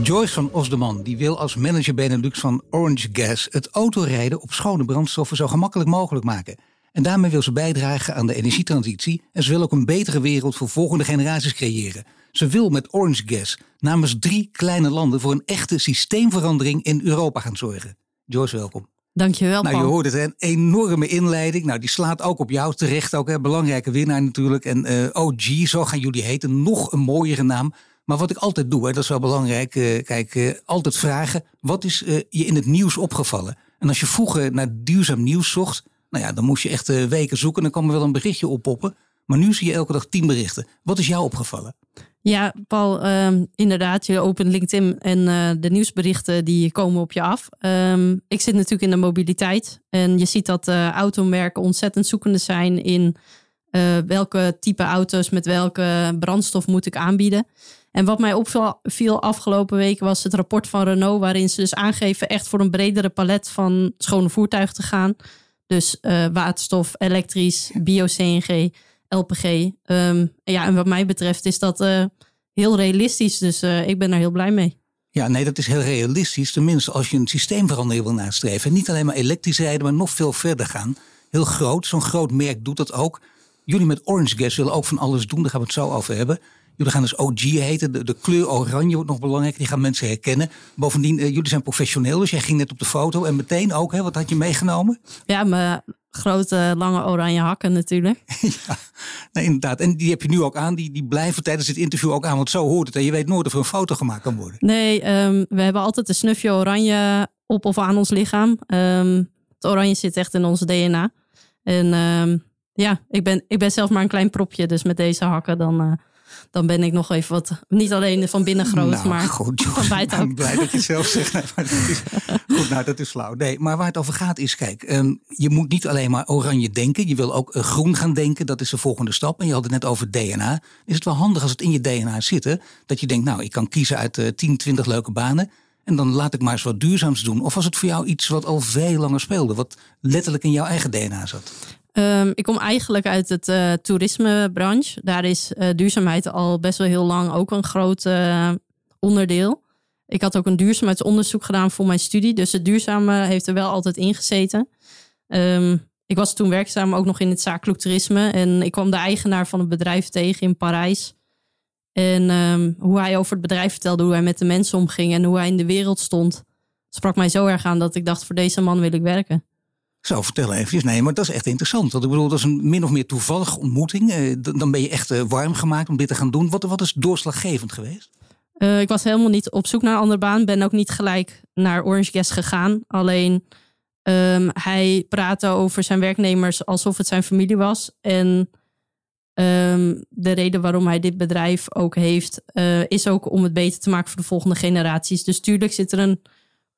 Joyce van Osdeman die wil als manager Benelux van Orange Gas het autorijden op schone brandstoffen zo gemakkelijk mogelijk maken. En daarmee wil ze bijdragen aan de energietransitie en ze wil ook een betere wereld voor volgende generaties creëren. Ze wil met Orange Gas namens drie kleine landen voor een echte systeemverandering in Europa gaan zorgen. Joyce, welkom. Dankjewel, Nou, je hoort het, hè? een enorme inleiding. Nou, die slaat ook op jou terecht. Ook, hè? Belangrijke winnaar natuurlijk. En eh, OG, zo gaan jullie heten. Nog een mooiere naam. Maar wat ik altijd doe, hè, dat is wel belangrijk. eh, kijk, eh, altijd vragen. Wat is eh, je in het nieuws opgevallen? En als je vroeger naar duurzaam nieuws zocht. Nou ja, dan moest je echt weken zoeken. Dan kwam er wel een berichtje oppoppen. Maar nu zie je elke dag tien berichten. Wat is jou opgevallen? Ja, Paul, ehm, inderdaad, je opent LinkedIn en de nieuwsberichten die komen op je af. Ehm, ik zit natuurlijk in de mobiliteit en je ziet dat automerken ontzettend zoekende zijn in eh, welke type auto's met welke brandstof moet ik aanbieden. En wat mij opviel afgelopen week was het rapport van Renault, waarin ze dus aangeven echt voor een bredere palet van schone voertuigen te gaan. Dus eh, waterstof, elektrisch, bio-CNG, LPG. Ehm, ja, en wat mij betreft is dat eh, heel realistisch. Dus ik ben daar heel blij mee. Ja, nee, dat is heel realistisch. Tenminste, als je een systeemverandering wil nastreven. En niet alleen maar elektrisch rijden, maar nog veel verder gaan. Heel groot, zo'n groot merk doet dat ook. Jullie met Orange Gas willen ook van alles doen, daar gaan we het zo over hebben. Jullie gaan dus OG heten. De, de kleur oranje wordt nog belangrijk, die gaan mensen herkennen. Bovendien, eh, jullie zijn professioneel, dus jij ging net op de foto. En meteen ook, hè, wat had je meegenomen? Ja, mijn grote, lange oranje hakken natuurlijk. ja, nee, inderdaad. En die heb je nu ook aan. Die, die blijven tijdens dit interview ook aan, want zo hoort het. En je weet nooit of er een foto gemaakt kan worden. Nee, ehm, we hebben altijd een snufje oranje op of aan ons lichaam. Ehm, het oranje zit echt in onze DNA. En ehm, ja, ik ben, ik ben zelf maar een klein propje. Dus met deze hakken dan, eh, dan ben ik nog even wat... Niet alleen van binnen groot, nou, maar goed, van buiten Ik ben blij dat je het zelf zegt. Nee, maar dat is, goed, nou, dat is flauw. Nee, maar waar het over gaat is, kijk, ehm, je moet niet alleen maar oranje denken. Je wil ook eh, groen gaan denken. Dat is de volgende stap. En je had het net over DNA. Is het wel handig als het in je DNA zit, hè, dat je denkt, nou, ik kan kiezen uit eh 10, 20 leuke banen. En dan laat ik maar eens wat duurzaams doen. Of was het voor jou iets wat al veel langer speelde? Wat letterlijk in jouw eigen DNA zat? Ehm, ik kom eigenlijk uit het eh, toerismebranche. Daar is eh, duurzaamheid al best wel heel lang ook een groot eh, onderdeel. Ik had ook een duurzaamheidsonderzoek gedaan voor mijn studie. Dus het duurzame heeft er wel altijd in gezeten. Ehm, ik was toen werkzaam ook nog in het zakelijk toerisme. En ik kwam de eigenaar van een bedrijf tegen in Parijs. En ehm, hoe hij over het bedrijf vertelde, hoe hij met de mensen omging en hoe hij in de wereld stond, sprak mij zo erg aan dat ik dacht: voor deze man wil ik werken. Zo, vertel even. Nee, maar dat is echt interessant. Want ik bedoel, dat is een min of meer toevallige ontmoeting. Eh, dan ben je echt eh, warm gemaakt om dit te gaan doen. Wat, wat is doorslaggevend geweest? Eh, ik was helemaal niet op zoek naar een andere baan. Ben ook niet gelijk naar Orange Gas gegaan. Alleen ehm, hij praatte over zijn werknemers alsof het zijn familie was. En ehm, de reden waarom hij dit bedrijf ook heeft, is ook om het beter te maken voor de volgende generaties. Dus tuurlijk zit er een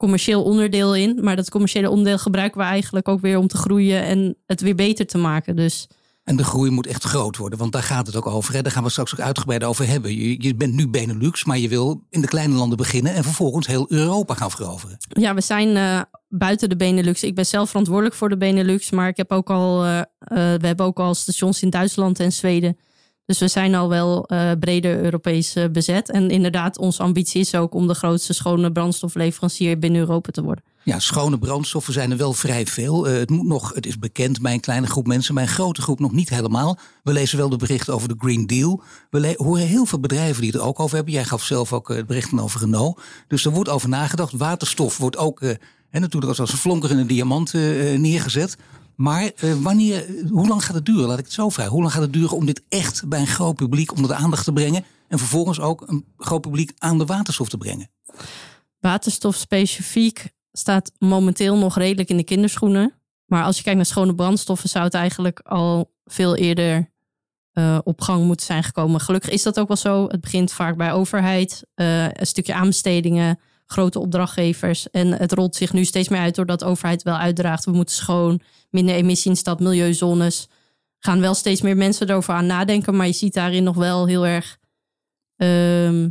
commercieel onderdeel in. Maar dat commerciële onderdeel gebruiken we eigenlijk ook weer om te groeien en het weer beter te maken. Dus En de groei moet echt groot worden, want daar gaat het ook over. Hè? Daar gaan we straks ook uitgebreid over hebben. Je, je bent nu Benelux, maar je wil in de kleine landen beginnen... en vervolgens heel Europa gaan veroveren. Ja, we zijn eh, buiten de Benelux. Ik ben zelf verantwoordelijk voor de Benelux, maar ik heb ook al, eh, eh, we hebben ook al stations in Duitsland en Zweden. Dus we zijn al wel eh, breder Europees eh, bezet. En inderdaad, onze ambitie is ook om de grootste schone brandstofleverancier binnen Europa te worden. Ja, schone brandstoffen zijn er wel vrij veel. Eh, het, moet nog, het is bekend bij kleine groep mensen, bij een grote groep nog niet helemaal. We lezen wel de berichten over de Green Deal. We horen heel veel bedrijven die het er ook over hebben. Jij gaf zelf ook het berichten over Renault. Dus er wordt over nagedacht. Waterstof wordt ook hè, natuurlijk als een flonkerende diamant neergezet. Maar eh, wanneer, hoe lang gaat het duren? Laat ik het zo vragen. Hoe lang gaat het duren om dit echt bij een groot publiek onder de aandacht te brengen? En vervolgens ook een groot publiek aan de waterstof te brengen? Waterstof specifiek staat momenteel nog redelijk in de kinderschoenen. Maar als je kijkt naar schone brandstoffen, zou het eigenlijk al veel eerder eh, op gang moeten zijn gekomen. Gelukkig is dat ook wel zo. Het begint vaak bij overheid, eh, een stukje aanbestedingen, grote opdrachtgevers. En het rolt zich nu steeds meer uit doordat overheid wel uitdraagt. We moeten schoon, minder emissie in stad, milieuzones. Gaan wel steeds meer mensen erover aan nadenken. Maar je ziet daarin nog wel heel erg ehm,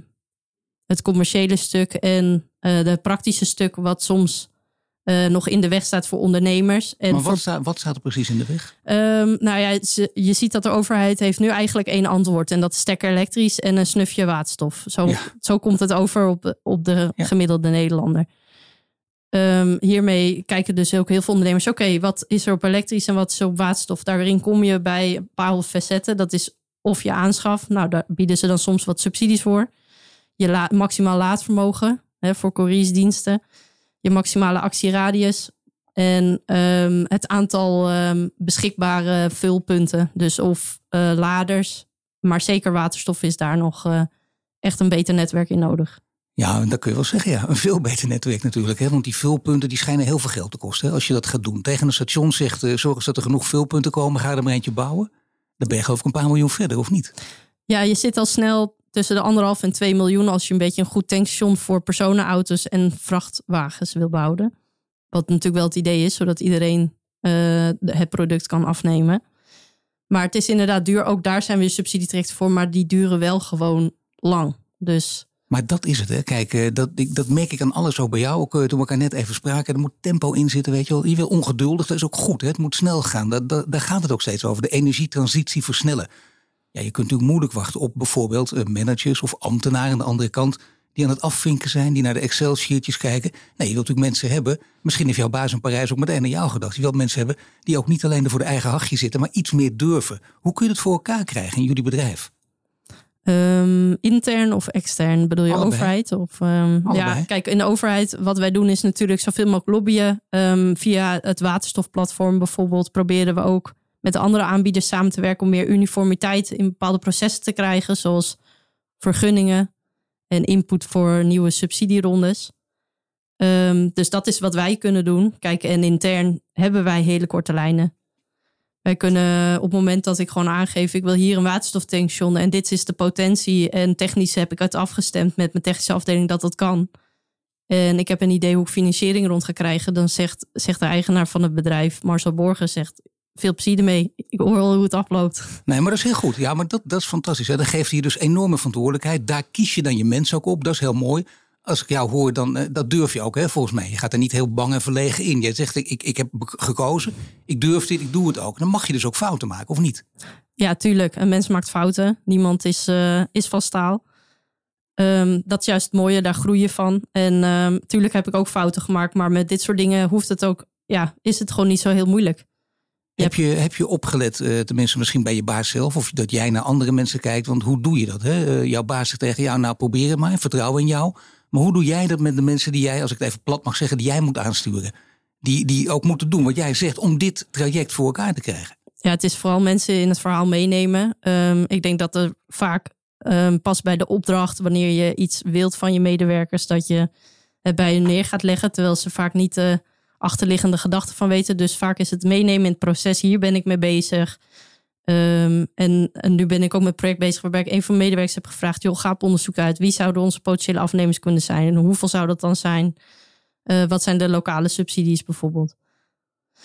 het commerciële stuk en uh, de praktische stuk, wat soms uh, nog in de weg staat voor ondernemers. En maar wat, staat, wat staat er precies in de weg? Um, nou ja, je ziet dat de overheid heeft nu eigenlijk één antwoord. En dat is stekker elektrisch en een snufje waterstof. Zo, ja. zo komt het over op, op de ja. gemiddelde Nederlander. Um, hiermee kijken dus ook heel veel ondernemers. Oké, wat is er op elektrisch en wat is er op waterstof? Daarin kom je bij een paar facetten. Dat is of je aanschaf. Nou, daar bieden ze dan soms wat subsidies voor. Je maximaal laadvermogen hè, voor couriersdiensten je maximale actieradius en um, het aantal um, beschikbare vulpunten. Dus of uh, laders, maar zeker waterstof is daar nog uh, echt een beter netwerk in nodig. Ja, dat kun je wel zeggen. Ja. Een veel beter netwerk natuurlijk. Hè? Want die vulpunten die schijnen heel veel geld te kosten. Als je dat gaat doen. Tegen een station zegt, uh, zorg eens dat er genoeg vulpunten komen. Ga er maar eentje bouwen. Dan ben je geloof ik een paar miljoen verder, of niet? Ja, je zit al snel tussen de anderhalf en 2 miljoen als je een beetje een goed tankstation voor personenauto's en vrachtwagens wil bouwen. Wat natuurlijk wel het idee is, zodat iedereen uh, het product kan afnemen. Maar het is inderdaad duur. Ook daar zijn weer subsidietrajecten voor, maar die duren wel gewoon lang. Dus. Maar dat is het, hè? Kijk, eh, dat, dat merk ik aan alles ook bij jou. Ook eh, toen we elkaar net even spraken. Er moet tempo in zitten, weet je wel. Je wil ongeduldig, dat is ook goed. Hè? Het moet snel gaan. Dat, dat, daar gaat het ook steeds over. De energietransitie versnellen. Ja, je kunt natuurlijk moeilijk wachten op bijvoorbeeld eh, managers of ambtenaren aan de andere kant die aan het afvinken zijn, die naar de Excel-sheetjes kijken. Nee, je wilt natuurlijk mensen hebben. Misschien heeft jouw baas in Parijs ook meteen aan jou gedacht. Je wilt mensen hebben die ook niet alleen voor de eigen hachje zitten, maar iets meer durven. Hoe kun je het voor elkaar krijgen in jullie bedrijf? Um, intern of extern? Bedoel je overheid? Of, um, ja, kijk, in de overheid, wat wij doen is natuurlijk zoveel mogelijk lobbyen. Um, via het waterstofplatform bijvoorbeeld proberen we ook met andere aanbieders samen te werken om meer uniformiteit in bepaalde processen te krijgen, zoals vergunningen en input voor nieuwe subsidierondes. Dus dat is wat wij kunnen doen. Kijk, en intern hebben wij hele korte lijnen. Wij kunnen op het moment dat ik gewoon aangeef, ik wil hier een waterstoftankstation en dit is de potentie en technisch heb ik het afgestemd met mijn technische afdeling dat dat kan. En ik heb een idee hoe ik financiering rond ga krijgen. Dan zegt, zegt de eigenaar van het bedrijf, Marcel Borgen, zegt veel plezier ermee. Ik hoor al hoe het afloopt. Nee, maar dat is heel goed. Ja, maar dat, dat is fantastisch. Hè. Dat geeft je dus enorme verantwoordelijkheid. Daar kies je dan je mensen ook op. Dat is heel mooi. Als ik jou hoor, dan uh, dat durf je ook, hè, volgens mij. Je gaat er niet heel bang en verlegen in. Je zegt, ik, ik, heb gekozen, ik durf dit, ik doe het ook. Dan mag je dus ook fouten maken, of niet? Ja, tuurlijk. Een mens maakt fouten. Niemand is, uh, is van staal. Um, dat is juist het mooie, daar groei je van. En um, tuurlijk heb ik ook fouten gemaakt. Maar met dit soort dingen hoeft het ook, ja, is het gewoon niet zo heel moeilijk. Heb je, heb je opgelet, uh, tenminste misschien bij je baas zelf, of dat jij naar andere mensen kijkt? Want hoe doe je dat? Hè? Uh, jouw baas zegt tegen jou, nou probeer het maar, vertrouw in jou. Maar hoe doe jij dat met de mensen die jij, als ik het even plat mag zeggen, die jij moet aansturen? Die, die ook moeten doen wat jij zegt om dit traject voor elkaar te krijgen. Ja, het is vooral mensen in het verhaal meenemen. Um, ik denk dat er vaak um, pas bij de opdracht, wanneer je iets wilt van je medewerkers, dat je het bij hun neer gaat leggen. Terwijl ze vaak niet... Uh, achterliggende gedachten van weten. Dus vaak is het meenemen in het proces. Hier ben ik mee bezig. Um, en, en, nu ben ik ook met een project bezig waarbij ik een van mijn medewerkers heb gevraagd: joh, ga op onderzoek uit. Wie zouden onze potentiële afnemers kunnen zijn? En hoeveel zou dat dan zijn? Uh, wat zijn de lokale subsidies bijvoorbeeld?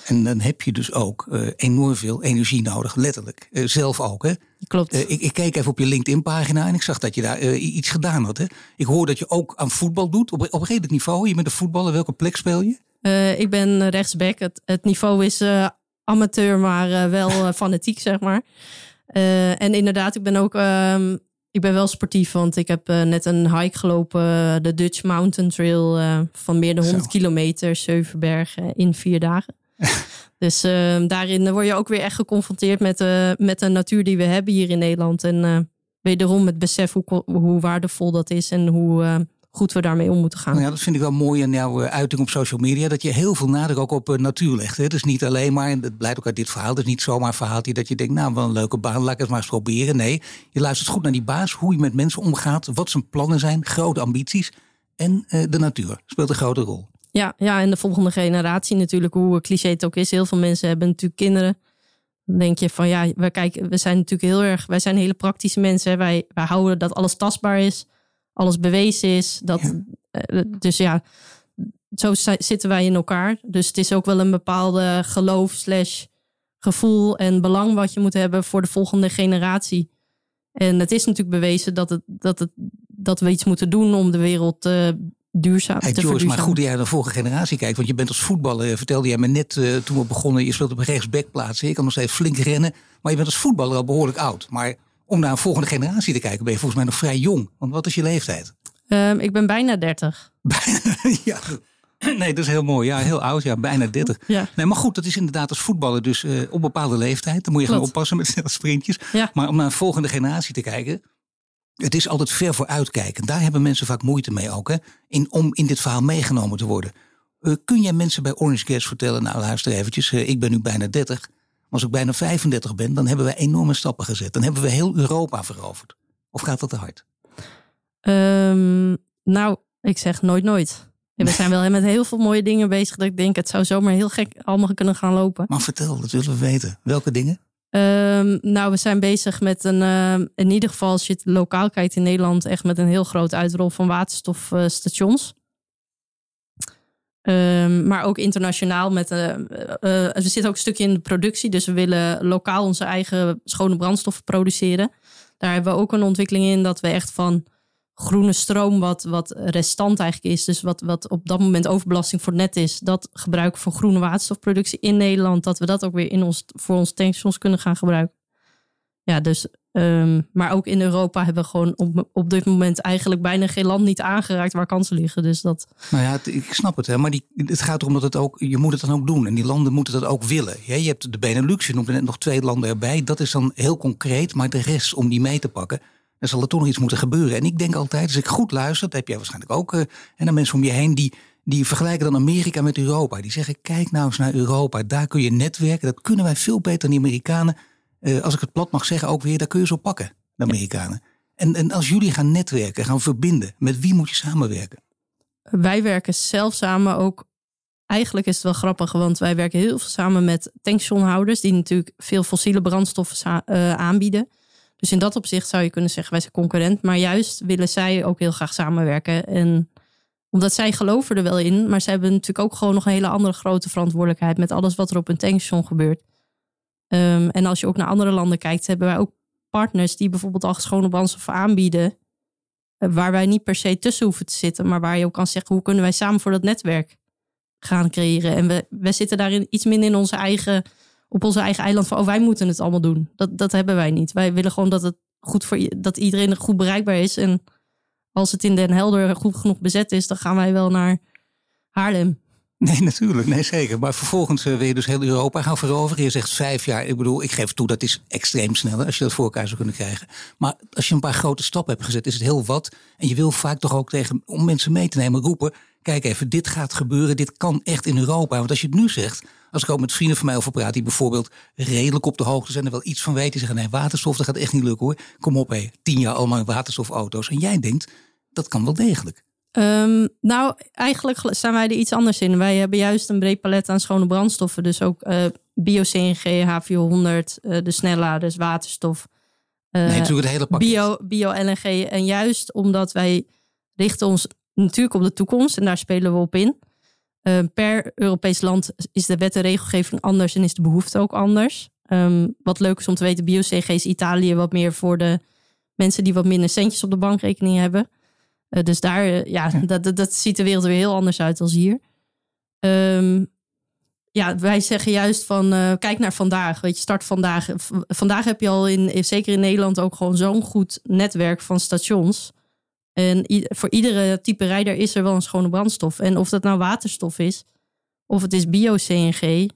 En dan heb je dus ook uh, enorm veel energie nodig, letterlijk. Uh, zelf ook, hè? Klopt. ik, ik keek even op je LinkedIn-pagina en ik zag dat je daar iets gedaan had. Hè? Ik hoor dat je ook aan voetbal doet, op, op een redelijk niveau. Je bent een voetballer, welke plek speel je? Ik ben rechtsback. Het, het niveau is amateur, maar uh, wel fanatiek, zeg maar. en inderdaad, ik ben ook um, ik ben wel sportief, want ik heb net een hike gelopen, de Dutch Mountain Trail van meer dan 100 Zo. kilometer, zeven bergen in vier dagen. dus ehm, daarin word je ook weer echt geconfronteerd met, met de natuur die we hebben hier in Nederland. En wederom het besef hoe, hoe waardevol dat is en hoe goed we daarmee om moeten gaan. Nou ja, dat vind ik wel mooi aan jouw eh, uiting op social media. Dat je heel veel nadruk ook op uh, natuur legt. Hè? Dus niet alleen maar, en dat blijkt ook uit dit verhaal. Het is niet zomaar een verhaaltje dat je denkt, nou wel een leuke baan, laat ik het maar eens proberen. Nee, je luistert goed naar die baas, hoe je met mensen omgaat, wat zijn plannen zijn, grote ambities. En uh, de natuur speelt een grote rol. Ja, ja, en de volgende generatie natuurlijk, hoe cliché het ook is. Heel veel mensen hebben natuurlijk kinderen. Dan denk je van ja, we, kijken, we zijn natuurlijk heel erg, wij zijn hele praktische mensen. Wij, wij houden dat alles tastbaar is alles bewezen is. Dat, Eh, dus ja, zo zitten wij in elkaar. Dus het is ook wel een bepaalde geloof slash gevoel en belang wat je moet hebben voor de volgende generatie. En het is natuurlijk bewezen dat, het, dat, het, dat we iets moeten doen om de wereld uh, duurzaam hey, te George, maar goed dat jij naar de vorige generatie kijkt. Want je bent als voetballer, vertelde jij me net uh, toen we begonnen, je speelt op een rechtsbackplaats. Je kan nog steeds flink rennen. Maar je bent als voetballer al behoorlijk oud. Maar om naar een volgende generatie te kijken, ben je volgens mij nog vrij jong. Want wat is je leeftijd? Um, ik ben bijna 30. ja, Nee, dat is heel mooi. Ja, heel oud. Ja, bijna 30. Ja. Nee, maar goed, dat is inderdaad als voetballer dus uh, op bepaalde leeftijd. Dan moet je gaan oppassen met snelle sprintjes. Ja. Maar om naar een volgende generatie te kijken. Het is altijd ver vooruitkijken. Daar hebben mensen vaak moeite mee ook. Hè, in, om in dit verhaal meegenomen te worden. Uh, kun jij mensen bij Orange Gas vertellen, nou luister eventjes, uh, ik ben nu bijna 30. Als ik bijna 35 ben, dan hebben we enorme stappen gezet. Dan hebben we heel Europa veroverd. Of gaat dat te hard? Um, nou, ik zeg nooit nooit. We zijn wel met heel veel mooie dingen bezig. Dat ik denk, het zou zomaar heel gek allemaal kunnen gaan lopen. Maar vertel, dat willen we weten. Welke dingen? Um, nou, we zijn bezig met een, uh, in ieder geval als je het lokaal kijkt in Nederland, echt met een heel groot uitrol van waterstofstations. Uh, um, maar ook internationaal met. Uh, zit ook een stukje in de productie. Dus we willen lokaal onze eigen schone brandstoffen produceren. Daar hebben we ook een ontwikkeling in dat we echt van groene stroom, wat, wat restant eigenlijk is, dus wat, wat op dat moment overbelasting voor net is, dat gebruiken voor groene waterstofproductie in Nederland, dat we dat ook weer in ons, voor ons tankstations kunnen gaan gebruiken. Ja, dus, um, maar ook in Europa hebben we gewoon op, op dit moment eigenlijk bijna geen land niet aangeraakt waar kansen liggen. Dus dat... Nou ja, ik snap het, hè, maar die, het gaat erom dat het ook, je moet het dan ook doen. En die landen moeten dat ook willen. Ja, je hebt de Benelux, je noemde net nog twee landen erbij. Dat is dan heel concreet, maar de rest om die mee te pakken dan zal er toch nog iets moeten gebeuren. En ik denk altijd, als ik goed luister, dat heb jij waarschijnlijk ook, uh, en dan mensen om je heen die, die vergelijken dan Amerika met Europa. Die zeggen, kijk nou eens naar Europa, daar kun je netwerken. Dat kunnen wij veel beter dan die Amerikanen. Uh, als ik het plat mag zeggen, ook weer, daar kun je zo pakken, de Amerikanen. En, en als jullie gaan netwerken, gaan verbinden, met wie moet je samenwerken? Wij werken zelf samen ook. Eigenlijk is het wel grappig, want wij werken heel veel samen met tankstationhouders, die natuurlijk veel fossiele brandstoffen uh, aanbieden. Dus in dat opzicht zou je kunnen zeggen, wij zijn concurrent. Maar juist willen zij ook heel graag samenwerken. En omdat zij geloven er wel in, maar zij hebben natuurlijk ook gewoon nog een hele andere grote verantwoordelijkheid met alles wat er op een tankstation gebeurt. Um, en als je ook naar andere landen kijkt, hebben wij ook partners die bijvoorbeeld al schone brandstof aanbieden. Eh, waar wij niet per se tussen hoeven te zitten, maar waar je ook kan zeggen, hoe kunnen wij samen voor dat netwerk gaan creëren? En we, we zitten daarin iets minder in onze eigen op onze eigen eiland van, oh, wij moeten het allemaal doen. Dat, dat hebben wij niet. Wij willen gewoon dat het goed voor dat iedereen goed bereikbaar is. En als het in Den Helder goed genoeg bezet is, dan gaan wij wel naar Haarlem. Nee, natuurlijk. Nee, zeker. Maar vervolgens uh, wil je dus heel Europa gaan veroveren. Je zegt vijf jaar. Ik bedoel, ik geef toe, dat is extreem sneller als je dat voor elkaar zou kunnen krijgen. Maar als je een paar grote stappen hebt gezet, is het heel wat. En je wil vaak toch ook tegen, om mensen mee te nemen, roepen. Kijk even, dit gaat gebeuren. Dit kan echt in Europa. Want als je het nu zegt, als ik ook met vrienden van mij over praat, die bijvoorbeeld redelijk op de hoogte zijn en wel iets van weten, die zeggen: nee, waterstof, dat gaat echt niet lukken hoor. Kom op, hé, tien jaar allemaal waterstofauto's. En jij denkt, dat kan wel degelijk. Um, nou, eigenlijk staan wij er iets anders in. Wij hebben juist een breed palet aan schone brandstoffen. Dus ook uh, bio-CNG, H400, uh, de snelladers, waterstof. Uh, nee, natuurlijk het hele pakket. Bio, Bio-LNG. En juist omdat wij richten ons natuurlijk op de toekomst. En daar spelen we op in. Per Europees land is de wet en regelgeving anders en is de behoefte ook anders. Um, wat leuk is om te weten, bio-CG is Italië wat meer voor de mensen die wat minder centjes op de bankrekening hebben. Uh, dus daar, uh, ja, Dat, dat, dat, ziet de wereld weer heel anders uit als hier. Um, ja, wij zeggen juist van kijk naar vandaag. Weet je, start vandaag. V vandaag heb je al in, zeker in Nederland ook gewoon zo'n goed netwerk van stations. En voor iedere type rijder is er wel een schone brandstof. En of dat nou waterstof is, of het is bio-CNG,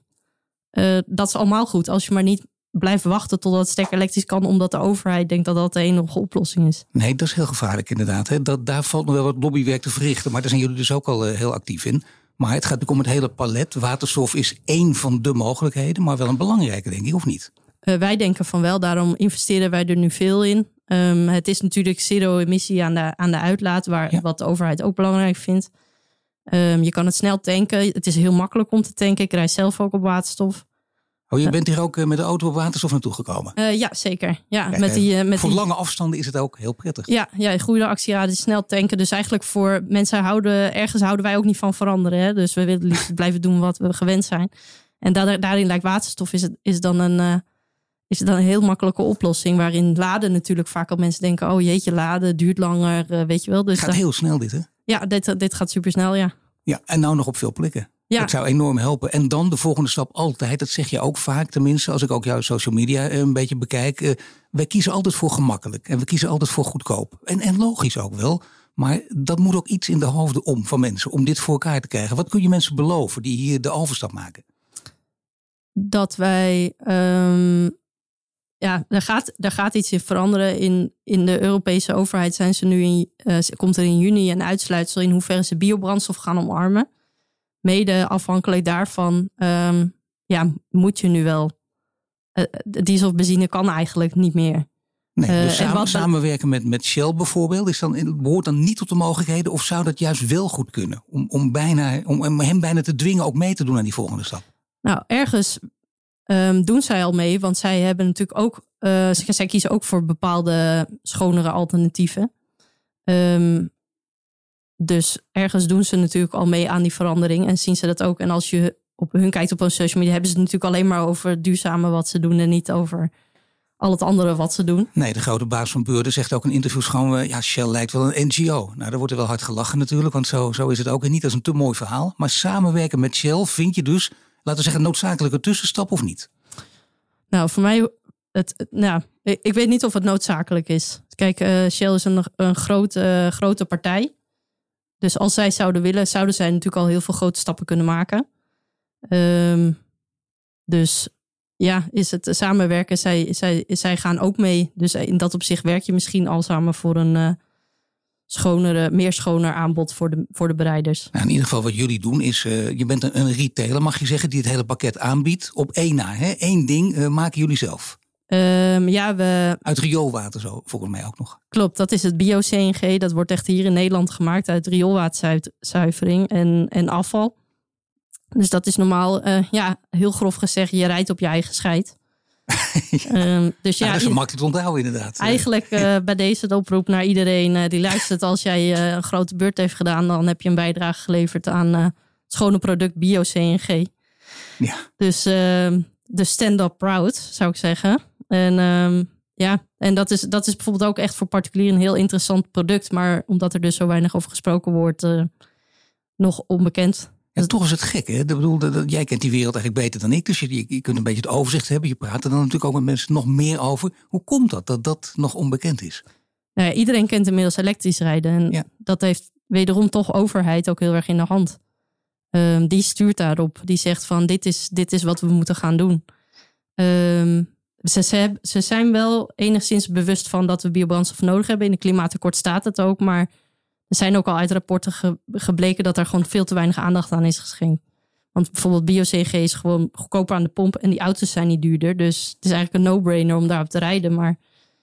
eh, dat is allemaal goed. Als je maar niet blijft wachten totdat het sterk elektrisch kan, omdat de overheid denkt dat dat de enige oplossing is. Nee, dat is heel gevaarlijk inderdaad. Hè. Dat, daar valt nog wel wat lobbywerk te verrichten, maar daar zijn jullie dus ook al uh, heel actief in. Maar het gaat natuurlijk om het hele palet. Waterstof is één van de mogelijkheden, maar wel een belangrijke, denk ik, of niet? Uh, wij denken van wel, daarom investeren wij er nu veel in. Um, het is natuurlijk zero-emissie aan de, aan de uitlaat, waar, wat de overheid ook belangrijk vindt. Um, je kan het snel tanken. Het is heel makkelijk om te tanken. Ik rijd zelf ook op waterstof. Oh, je bent hier ook eh, met de auto op waterstof naartoe gekomen? Uh, ja, zeker. Ja, Kijk, met die, uh, met voor die... lange afstanden is het ook heel prettig. Ja, ja goede actieraden, snel tanken. Dus eigenlijk voor mensen houden, ergens houden wij ook niet van veranderen. Hè? Dus we willen liefst blijven doen wat we gewend zijn. En da daarin lijkt waterstof is, het, is dan een... Uh, is het dan een heel makkelijke oplossing. Waarin laden natuurlijk vaak al mensen denken: oh jeetje, laden duurt langer, weet je wel. Dus het gaat heel snel dit, hè? Ja, dit, dit gaat super snel, ja. Ja, en nou nog op veel plekken. Ja. Dat zou enorm helpen. En dan de volgende stap altijd, dat zeg je ook vaak tenminste, als ik ook jouw social media een beetje bekijk. Uh, wij kiezen altijd voor gemakkelijk en we kiezen altijd voor goedkoop. En, en logisch ook wel. Maar dat moet ook iets in de hoofden om van mensen om dit voor elkaar te krijgen. Wat kun je mensen beloven die hier de overstap maken? Dat wij. Um, ja, er gaat, er gaat iets in veranderen. In, in de Europese overheid zijn ze nu in, uh, komt er in juni een uitsluitsel in hoeverre ze biobrandstof gaan omarmen mede afhankelijk daarvan, um, ja, moet je nu wel. Uh, diesel of benzine kan eigenlijk niet meer. Nee, dus uh, samen, wat, samenwerken met, met Shell bijvoorbeeld, is dan, behoort dan niet tot de mogelijkheden? Of zou dat juist wel goed kunnen? Om, om, bijna, om hem bijna te dwingen ook mee te doen aan die volgende stap? Nou, ergens um, doen zij al mee, want zij hebben natuurlijk ook, uh, zij kiezen ook voor bepaalde schonere alternatieven. Um, dus ergens doen ze natuurlijk al mee aan die verandering en zien ze dat ook. En als je op hun kijkt op hun social media, hebben ze het natuurlijk alleen maar over duurzame wat ze doen en niet over al het andere wat ze doen. Nee, de grote baas van Beurden zegt ook in interviews gewoon, ja, Shell lijkt wel een NGO. Nou, daar wordt er wel hard gelachen natuurlijk, want zo, zo is het ook. En niet als een te mooi verhaal. Maar samenwerken met Shell vind je dus, laten we zeggen, een noodzakelijke tussenstap of niet? Nou, voor mij, het, nou, ik weet niet of het noodzakelijk is. Kijk, uh, Shell is een, een grote, uh, grote partij. Dus als zij zouden willen, zouden zij natuurlijk al heel veel grote stappen kunnen maken. Um, dus ja, is het samenwerken. Zij, zij, zij gaan ook mee. Dus in dat opzicht werk je misschien al samen voor een uh, schonere, meer schoner aanbod voor de, voor de bereiders. Nou, in ieder geval wat jullie doen is, uh, je bent een, retailer, mag je zeggen, die het hele pakket aanbiedt. Op één na, hè? één ding uh, maken jullie zelf. Um, ja, we... Uit rioolwater zo, volgens mij ook nog. Klopt, dat is het bio-CNG. Dat wordt echt hier in Nederland gemaakt uit rioolwaterzuivering en, en afval. Dus dat is normaal, uh, ja, heel grof gezegd, je rijdt op je eigen scheid. ja. um, dus ja, ja, dat is makkelijk te onthouden inderdaad. Eigenlijk uh, bij deze de oproep naar iedereen uh, die luistert. Als jij een grote beurt heeft gedaan, dan heb je een bijdrage geleverd aan het schone product bio-CNG. Ja. Dus ehm, de stand-up proud, zou ik zeggen. En um, ja, en dat is, dat is bijvoorbeeld ook echt voor particulieren een heel interessant product. Maar omdat er dus zo weinig over gesproken wordt, uh, nog onbekend. Ja, toch is het gek, hè? Ik bedoel, dat, jij kent die wereld eigenlijk beter dan ik. Dus je, je kunt een beetje het overzicht hebben. Je praat er dan natuurlijk ook met mensen nog meer over. Hoe komt dat, dat dat nog onbekend is? Nou ja, iedereen kent inmiddels elektrisch rijden. En ja. dat heeft wederom toch overheid ook heel erg in de hand. Um, die stuurt daarop. Die zegt van dit is, dit is wat we moeten gaan doen. Um, ze, ze, ze, zijn wel enigszins bewust van dat we biobrandstof nodig hebben. In het klimaatakkoord staat het ook. Maar er zijn ook al uit rapporten ge, gebleken dat er gewoon veel te weinig aandacht aan is geschenkt. Want bijvoorbeeld bio-CG is gewoon goedkoper aan de pomp en die auto's zijn niet duurder. Dus het is eigenlijk een no-brainer om daarop te rijden. Maar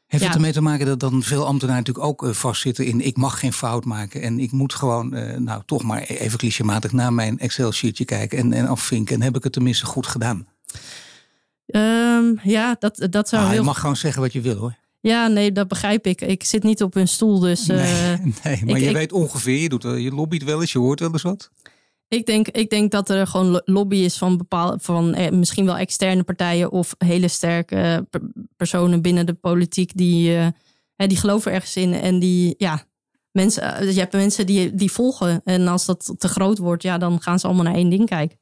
heeft het ermee te maken dat dan veel ambtenaren natuurlijk ook uh, vastzitten in ik mag geen fout maken en ik moet gewoon, uh, nou toch maar even clichématig naar mijn Excel-sheetje kijken en, en afvinken en heb ik het tenminste goed gedaan? Um, ja, dat, dat zou ah, heel... Je mag gewoon zeggen wat je wil hoor. Ja, nee, dat begrijp ik. Ik zit niet op hun stoel, dus... Uh, nee, nee, maar ik, je ik, weet ongeveer, je, doet, je lobbyt wel eens, je hoort wel eens wat. Ik denk, ik denk dat er gewoon lobby is van bepaalde, van eh, misschien wel externe partijen of hele sterke personen binnen de politiek die, uh, die geloven ergens in en die, ja, mensen, je hebt mensen die, die volgen en als dat te groot wordt, ja, dan gaan ze allemaal naar één ding kijken.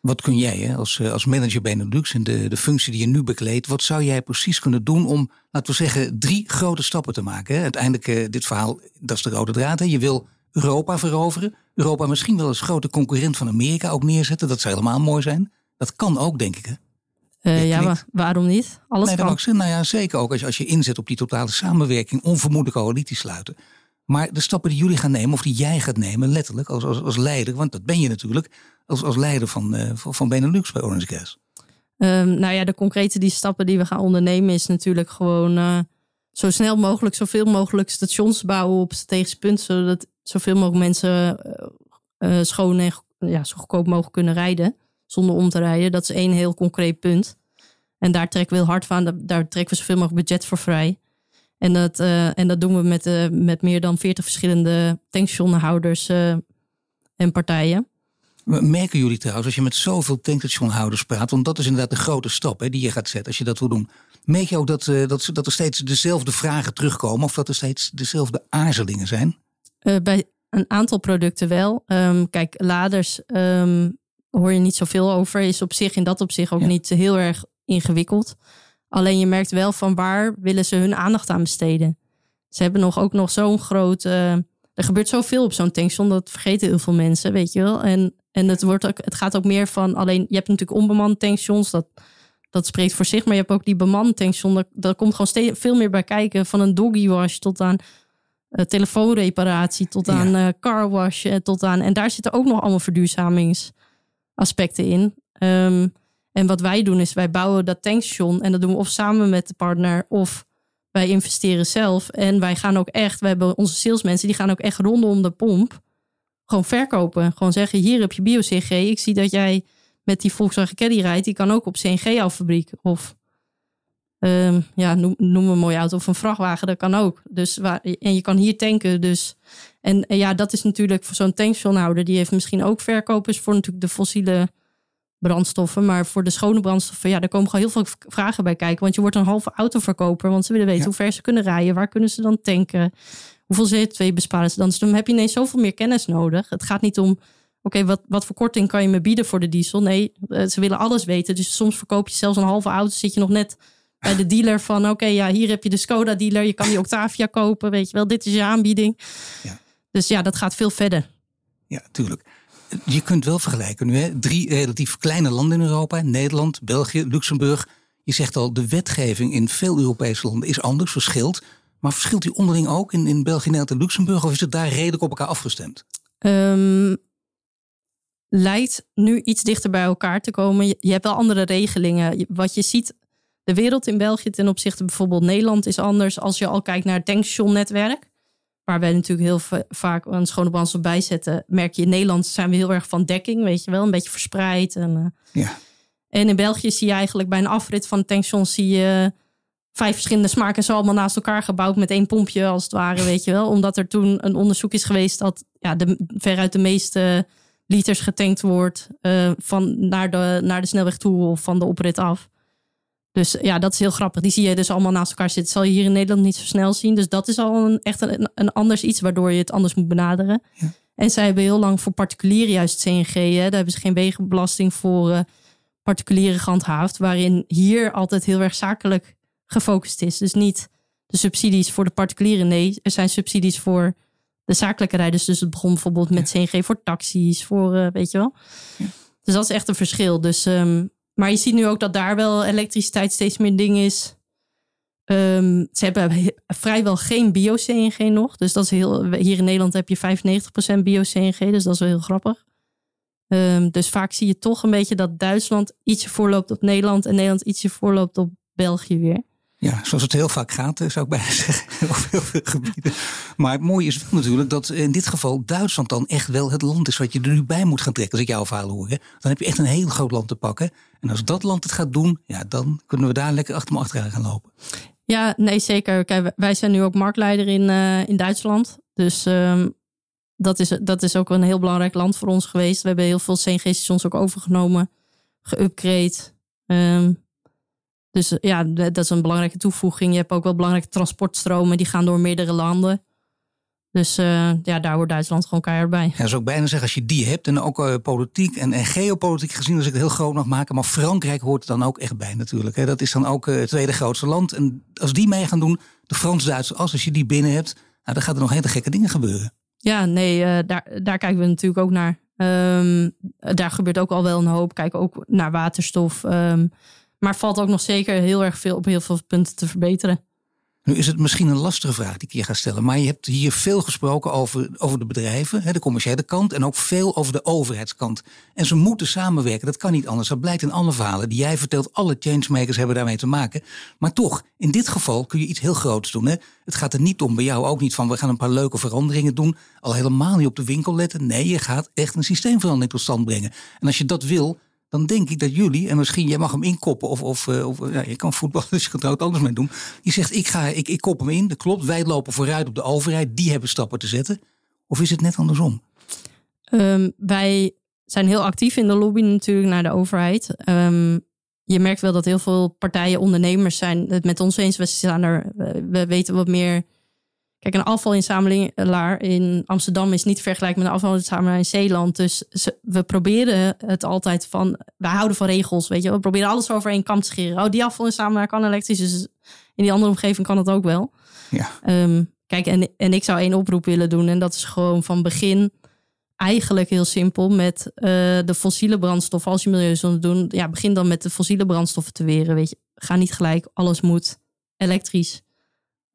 Wat kun jij hè, als, als manager Benelux en de, de functie die je nu bekleedt, wat zou jij precies kunnen doen om, laten we zeggen, drie grote stappen te maken? Hè? Uiteindelijk, uh, dit verhaal, dat is de rode draad. Hè? Je wil Europa veroveren. Europa misschien wel als grote concurrent van Amerika ook neerzetten. Dat zou helemaal mooi zijn. Dat kan ook, denk ik. Hè? Uh, ja, maar waarom niet? Alles nee, kan. Ook, nou ja, zeker ook als je, als je inzet op die totale samenwerking, onvermoede coalitie sluiten. Maar de stappen die jullie gaan nemen, of die jij gaat nemen, letterlijk als, als, als leider, want dat ben je natuurlijk, als, als leider van, uh, van Benelux bij Orange Gas. Um, nou ja, de concrete die stappen die we gaan ondernemen is natuurlijk gewoon uh, zo snel mogelijk, zoveel mogelijk stations bouwen op strategische punten, zodat zoveel mogelijk mensen uh, schoon en ja, zo goedkoop mogelijk kunnen rijden. zonder om te rijden. Dat is één heel concreet punt. En daar trekken we heel hard van. Daar trekken we zoveel mogelijk budget voor vrij. En dat, uh, en dat doen we met, uh, met meer dan 40 verschillende tankstationhouders uh, en partijen. Merken jullie trouwens, als je met zoveel tankstationhouders praat, want dat is inderdaad de grote stap hè, die je gaat zetten als je dat wil doen. Merk je ook dat, dat, dat er steeds dezelfde vragen terugkomen of dat er steeds dezelfde aarzelingen zijn? bij een aantal producten wel. Um, kijk, laders um, hoor je niet zoveel over. Is op zich in dat opzicht ook ja. niet heel erg ingewikkeld. Alleen je merkt wel van waar willen ze hun aandacht aan besteden. Ze hebben nog ook nog zo'n groot. Uh, er gebeurt zoveel op zo'n tankstation. Dat vergeten heel veel mensen, weet je wel. En, en het, wordt ook, het gaat ook meer van alleen. Je hebt natuurlijk onbemande tankstations. Dat, dat spreekt voor zich. Maar je hebt ook die bemande tankstation. Daar, daar komt gewoon steeds, veel meer bij kijken. Van een doggy wash tot aan uh, telefoonreparatie. Tot aan ja. uh, car wash. Tot aan, en daar zitten ook nog allemaal verduurzamingsaspecten in. Um, en wat wij doen is wij bouwen dat tankstation en dat doen we of samen met de partner of wij investeren zelf. En wij gaan ook echt, we hebben onze salesmensen die gaan ook echt rondom de pomp gewoon verkopen. Gewoon zeggen, hier heb je bio-CNG. Ik zie dat jij met die Volkswagen Caddy rijdt. Die kan ook op CNG jouw fabriek. Of um, ja, noem, noem een mooie auto of een vrachtwagen. Dat kan ook. Dus waar, en je kan hier tanken. Dus, en, en ja, dat is natuurlijk voor zo'n tankstationhouder. Die heeft misschien ook verkopers voor natuurlijk de fossiele brandstoffen. Maar voor de schone brandstoffen, ja, daar komen gewoon heel veel vragen bij kijken. Want je wordt een halve autoverkoper. Want ze willen weten hoe ver ze kunnen rijden. Waar kunnen ze dan tanken? Hoeveel CO2 besparen ze dan? Dus dan heb je ineens zoveel meer kennis nodig. Het gaat niet om, oké, wat, wat voor korting kan je me bieden voor de diesel? Nee, eh, ze willen alles weten. Dus soms verkoop je zelfs een halve auto. Zit je nog net bij de dealer van, oké, ja, hier heb je de Skoda dealer. Je kan die Octavia kopen, weet je wel. Dit is je aanbieding. Ja. Dus ja, dat gaat veel verder. Ja, tuurlijk je kunt wel vergelijken nu, hè? drie relatief kleine landen in Europa: Nederland, België, Luxemburg. Je zegt al, de wetgeving in veel Europese landen is anders, verschilt. Maar verschilt die onderling ook in, in België, Nederland en Luxemburg? Of is het daar redelijk op elkaar afgestemd? Um, lijkt nu iets dichter bij elkaar te komen. Je, je hebt wel andere regelingen. Wat je ziet, de wereld in België ten opzichte bijvoorbeeld Nederland is anders. Als je al kijkt naar het tankstationnetwerk waar wij natuurlijk heel vaak een schone brandstof bij zetten, merk je in Nederland zijn we heel erg van dekking, weet je wel, een beetje verspreid. En, uh, ja. en in België zie je eigenlijk bij een afrit van tankstation zie je vijf verschillende smaken zo allemaal naast elkaar gebouwd met één pompje als het ware, weet je wel. Omdat er toen een onderzoek is geweest dat ja, de, veruit de meeste liters getankt wordt uh, van naar de, naar de snelweg toe of van de oprit af. Dus ja, dat is heel grappig. Die zie je dus allemaal naast elkaar zitten. zal je hier in Nederland niet zo snel zien. Dus dat is al een, echt een, een anders iets waardoor je het anders moet benaderen. Ja. En zij hebben heel lang voor particulieren juist CNG. Hè. Daar hebben ze geen wegenbelasting voor uh, particulieren gehandhaafd. Waarin hier altijd heel erg zakelijk gefocust is. Dus niet de subsidies voor de particulieren. Nee, er zijn subsidies voor de zakelijke rijders. Dus het begon bijvoorbeeld met CNG voor taxis. Voor, uh, weet je wel. Ja. Dus dat is echt een verschil. Dus um, maar je ziet nu ook dat daar wel elektriciteit steeds meer ding is. Um, ze hebben vrijwel geen bio-CNG nog. Dus dat is heel. Hier in Nederland heb je 95% bio-CNG. Dus dat is wel heel grappig. Um, dus vaak zie je toch een beetje dat Duitsland ietsje voorloopt op Nederland. En Nederland ietsje voorloopt op België weer. Ja, zoals het heel vaak gaat, zou ik bijna zeggen, op heel veel gebieden. Maar het mooie is wel natuurlijk dat in dit geval Duitsland dan echt wel het land is wat je er nu bij moet gaan trekken. Als ik jouw verhaal hoor, dan heb je echt een heel groot land te pakken. En als dat land het gaat doen, ja, dan kunnen we daar lekker achter me achteraan gaan lopen. Ja, nee, zeker. Wij zijn nu ook marktleider in, uh, in Duitsland. Dus um, dat, is, dat is ook een heel belangrijk land voor ons geweest. We hebben heel veel CNG-stations ook overgenomen, geüpgrade. Um, dus ja, dat is een belangrijke toevoeging. Je hebt ook wel belangrijke transportstromen, die gaan door meerdere landen. Dus uh, ja, daar hoort Duitsland gewoon keihard bij. Ja, zou ik bijna zeggen, als je die hebt en ook uh, politiek en, en, geopolitiek gezien, als ik het heel groot mag maken. Maar Frankrijk hoort er dan ook echt bij natuurlijk. Hè. Dat is dan ook uh, het tweede grootste land. En als die mee gaan doen, de Frans-Duitse as, als je die binnen hebt, nou, dan gaat er nog hele gekke dingen gebeuren. Ja, nee, daar, daar kijken we natuurlijk ook naar. Um, daar gebeurt ook al wel een hoop. Kijken ook naar waterstof. Um, maar valt ook nog zeker heel erg veel op heel veel punten te verbeteren. Nu is het misschien een lastige vraag die ik je ga stellen. Maar je hebt hier veel gesproken over, over de bedrijven, de commerciële kant. En ook veel over de overheidskant. En ze moeten samenwerken. Dat kan niet anders. Dat blijkt in alle verhalen die jij vertelt. Alle changemakers hebben daarmee te maken. Maar toch, in dit geval kun je iets heel groots doen. Hè? Het gaat er niet om, bij jou ook niet van. We gaan een paar leuke veranderingen doen. Al helemaal niet op de winkel letten. Nee, je gaat echt een systeemverandering tot stand brengen. En als je dat wil, dan denk ik dat jullie, en misschien jij mag hem inkoppen, of, of, uh, of ja, je kan voetballen, dus ook anders mee doen. Je zegt, ik, ga, ik, ik kop hem in, dat klopt. Wij lopen vooruit op de overheid, die hebben stappen te zetten. Of is het net andersom? Um, wij zijn heel actief in de lobby natuurlijk naar de overheid. Um, je merkt wel dat heel veel partijen, ondernemers zijn het met ons eens. We, staan er, we weten wat meer. Kijk, een afvalinzamelaar in Amsterdam is niet vergelijkbaar met een afvalinzamelaar in Zeeland. Dus we proberen het altijd van. We houden van regels, weet je. We proberen alles over één kam te scheren. Oh, die afvalinzamelaar kan elektrisch, dus in die andere omgeving kan het ook wel. Ja. Um, kijk, en, en ik zou één oproep willen doen. En dat is gewoon van begin eigenlijk heel simpel met uh, de fossiele brandstoffen. Als je milieuzonde doen, ja, begin dan met de fossiele brandstoffen te weren. Weet je, ga niet gelijk, alles moet elektrisch.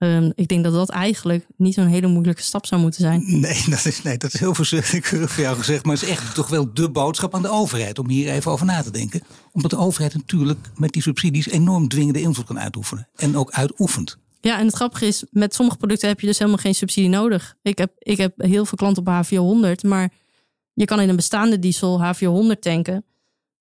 Um, ik denk dat dat eigenlijk niet zo'n hele moeilijke stap zou moeten zijn. Nee, dat is, nee, dat is heel verschrikkelijk voor jou gezegd. Maar het is echt toch wel de boodschap aan de overheid om hier even over na te denken. Omdat de overheid natuurlijk met die subsidies enorm dwingende invloed kan uitoefenen. En ook uitoefent. Ja, en het grappige is, met sommige producten heb je dus helemaal geen subsidie nodig. Ik heb, ik heb heel veel klanten op H400, maar je kan in een bestaande diesel H400 tanken.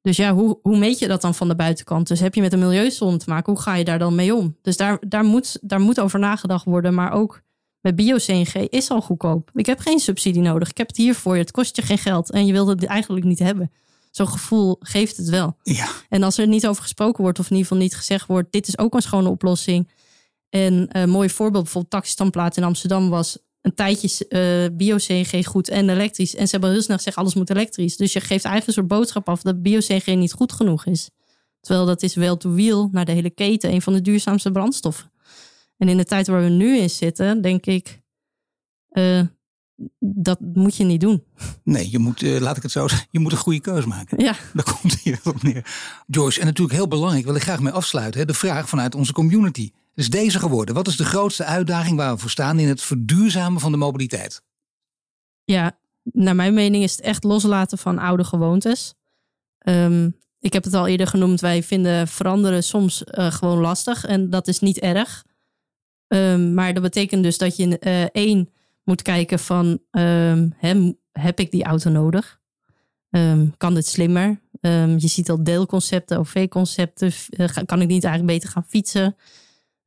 Dus ja, hoe, hoe meet je dat dan van de buitenkant? Dus heb je met een milieuzone te maken, hoe ga je daar dan mee om? Dus daar, daar, moet, daar moet over nagedacht worden. Maar ook met bio-CNG is al goedkoop. Ik heb geen subsidie nodig. Ik heb het hier voor je. Het kost je geen geld en je wilt het eigenlijk niet hebben. Zo'n gevoel geeft het wel. Ja. En als er niet over gesproken wordt, of in ieder geval niet gezegd wordt: dit is ook een schone oplossing. En een mooi voorbeeld, bijvoorbeeld taxistandplaat in Amsterdam was een tijdje uh, bio-CNG goed en elektrisch. En ze hebben heel snel gezegd, alles moet elektrisch. Dus je geeft eigenlijk een soort boodschap af dat bio-CNG niet goed genoeg is. Terwijl dat is wel to wheel naar de hele keten een van de duurzaamste brandstoffen. En in de tijd waar we nu in zitten, denk ik, uh, dat moet je niet doen. Nee, je moet, uh, laat ik het zo zeggen, je moet een goede keuze maken. Ja. Daar komt hier op neer. Joyce, en natuurlijk heel belangrijk, wil ik graag mee afsluiten, hè, de vraag vanuit onze community is deze geworden. Wat is de grootste uitdaging waar we voor staan in het verduurzamen van de mobiliteit? Ja, naar mijn mening is het echt loslaten van oude gewoontes. Um, ik heb het al eerder genoemd, wij vinden veranderen soms uh, gewoon lastig en dat is niet erg. Um, maar dat betekent dus dat je uh, één moet kijken van he, heb ik die auto nodig? kan dit slimmer? je ziet al deelconcepten, OV-concepten. Uh, kan ik niet eigenlijk beter gaan fietsen?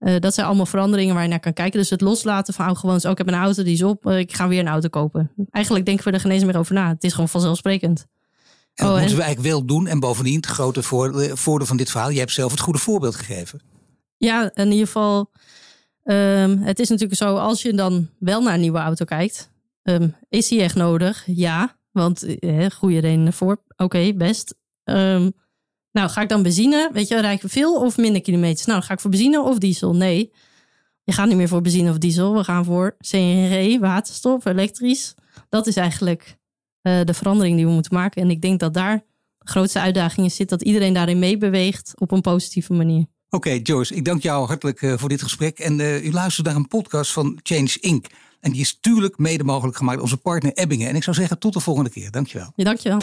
Uh, dat zijn allemaal veranderingen waar je naar kan kijken. Dus het loslaten van gewoon, oh, ik heb een auto, die is op, uh, ik ga weer een auto kopen. Eigenlijk denken we er geen eens meer over na. Het is gewoon vanzelfsprekend. En dat oh, moeten we eigenlijk wel doen. En bovendien, het grote voordeel van dit verhaal, je hebt zelf het goede voorbeeld gegeven. Ja, in ieder geval, um, het is natuurlijk zo, als je dan wel naar een nieuwe auto kijkt, um, is die echt nodig? Ja, want goede redenen voor. Oké, okay, best. Um, nou, ga ik dan benzine? Weet je, rijden veel of minder kilometers? Nou, ga ik voor benzine of diesel? Nee, je gaat niet meer voor benzine of diesel. We gaan voor CNG, waterstof, elektrisch. Dat is eigenlijk uh, de verandering die we moeten maken. En ik denk dat daar de grootste uitdaging in zit. Dat iedereen daarin meebeweegt op een positieve manier. Oké, okay, Joyce, ik dank jou hartelijk uh, voor dit gesprek. En uh, u luistert naar een podcast van Change Inc. En die is tuurlijk mede mogelijk gemaakt door onze partner Ebbingen. En ik zou zeggen, tot de volgende keer. Dankjewel. Ja, dankjewel.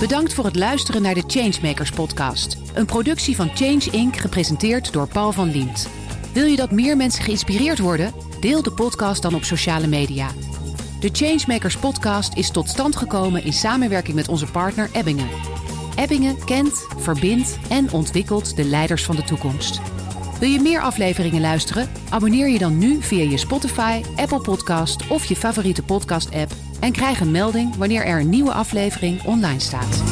Bedankt voor het luisteren naar de Changemakers podcast. Een productie van Change Inc. gepresenteerd door Paul van Liemt. Wil je dat meer mensen geïnspireerd worden? Deel de podcast dan op sociale media. De Changemakers podcast is tot stand gekomen in samenwerking met onze partner Ebbingen. Ebbingen kent, verbindt en ontwikkelt de leiders van de toekomst. Wil je meer afleveringen luisteren? Abonneer je dan nu via je Spotify, Apple Podcast of je favoriete podcast-app en krijg een melding wanneer er een nieuwe aflevering online staat.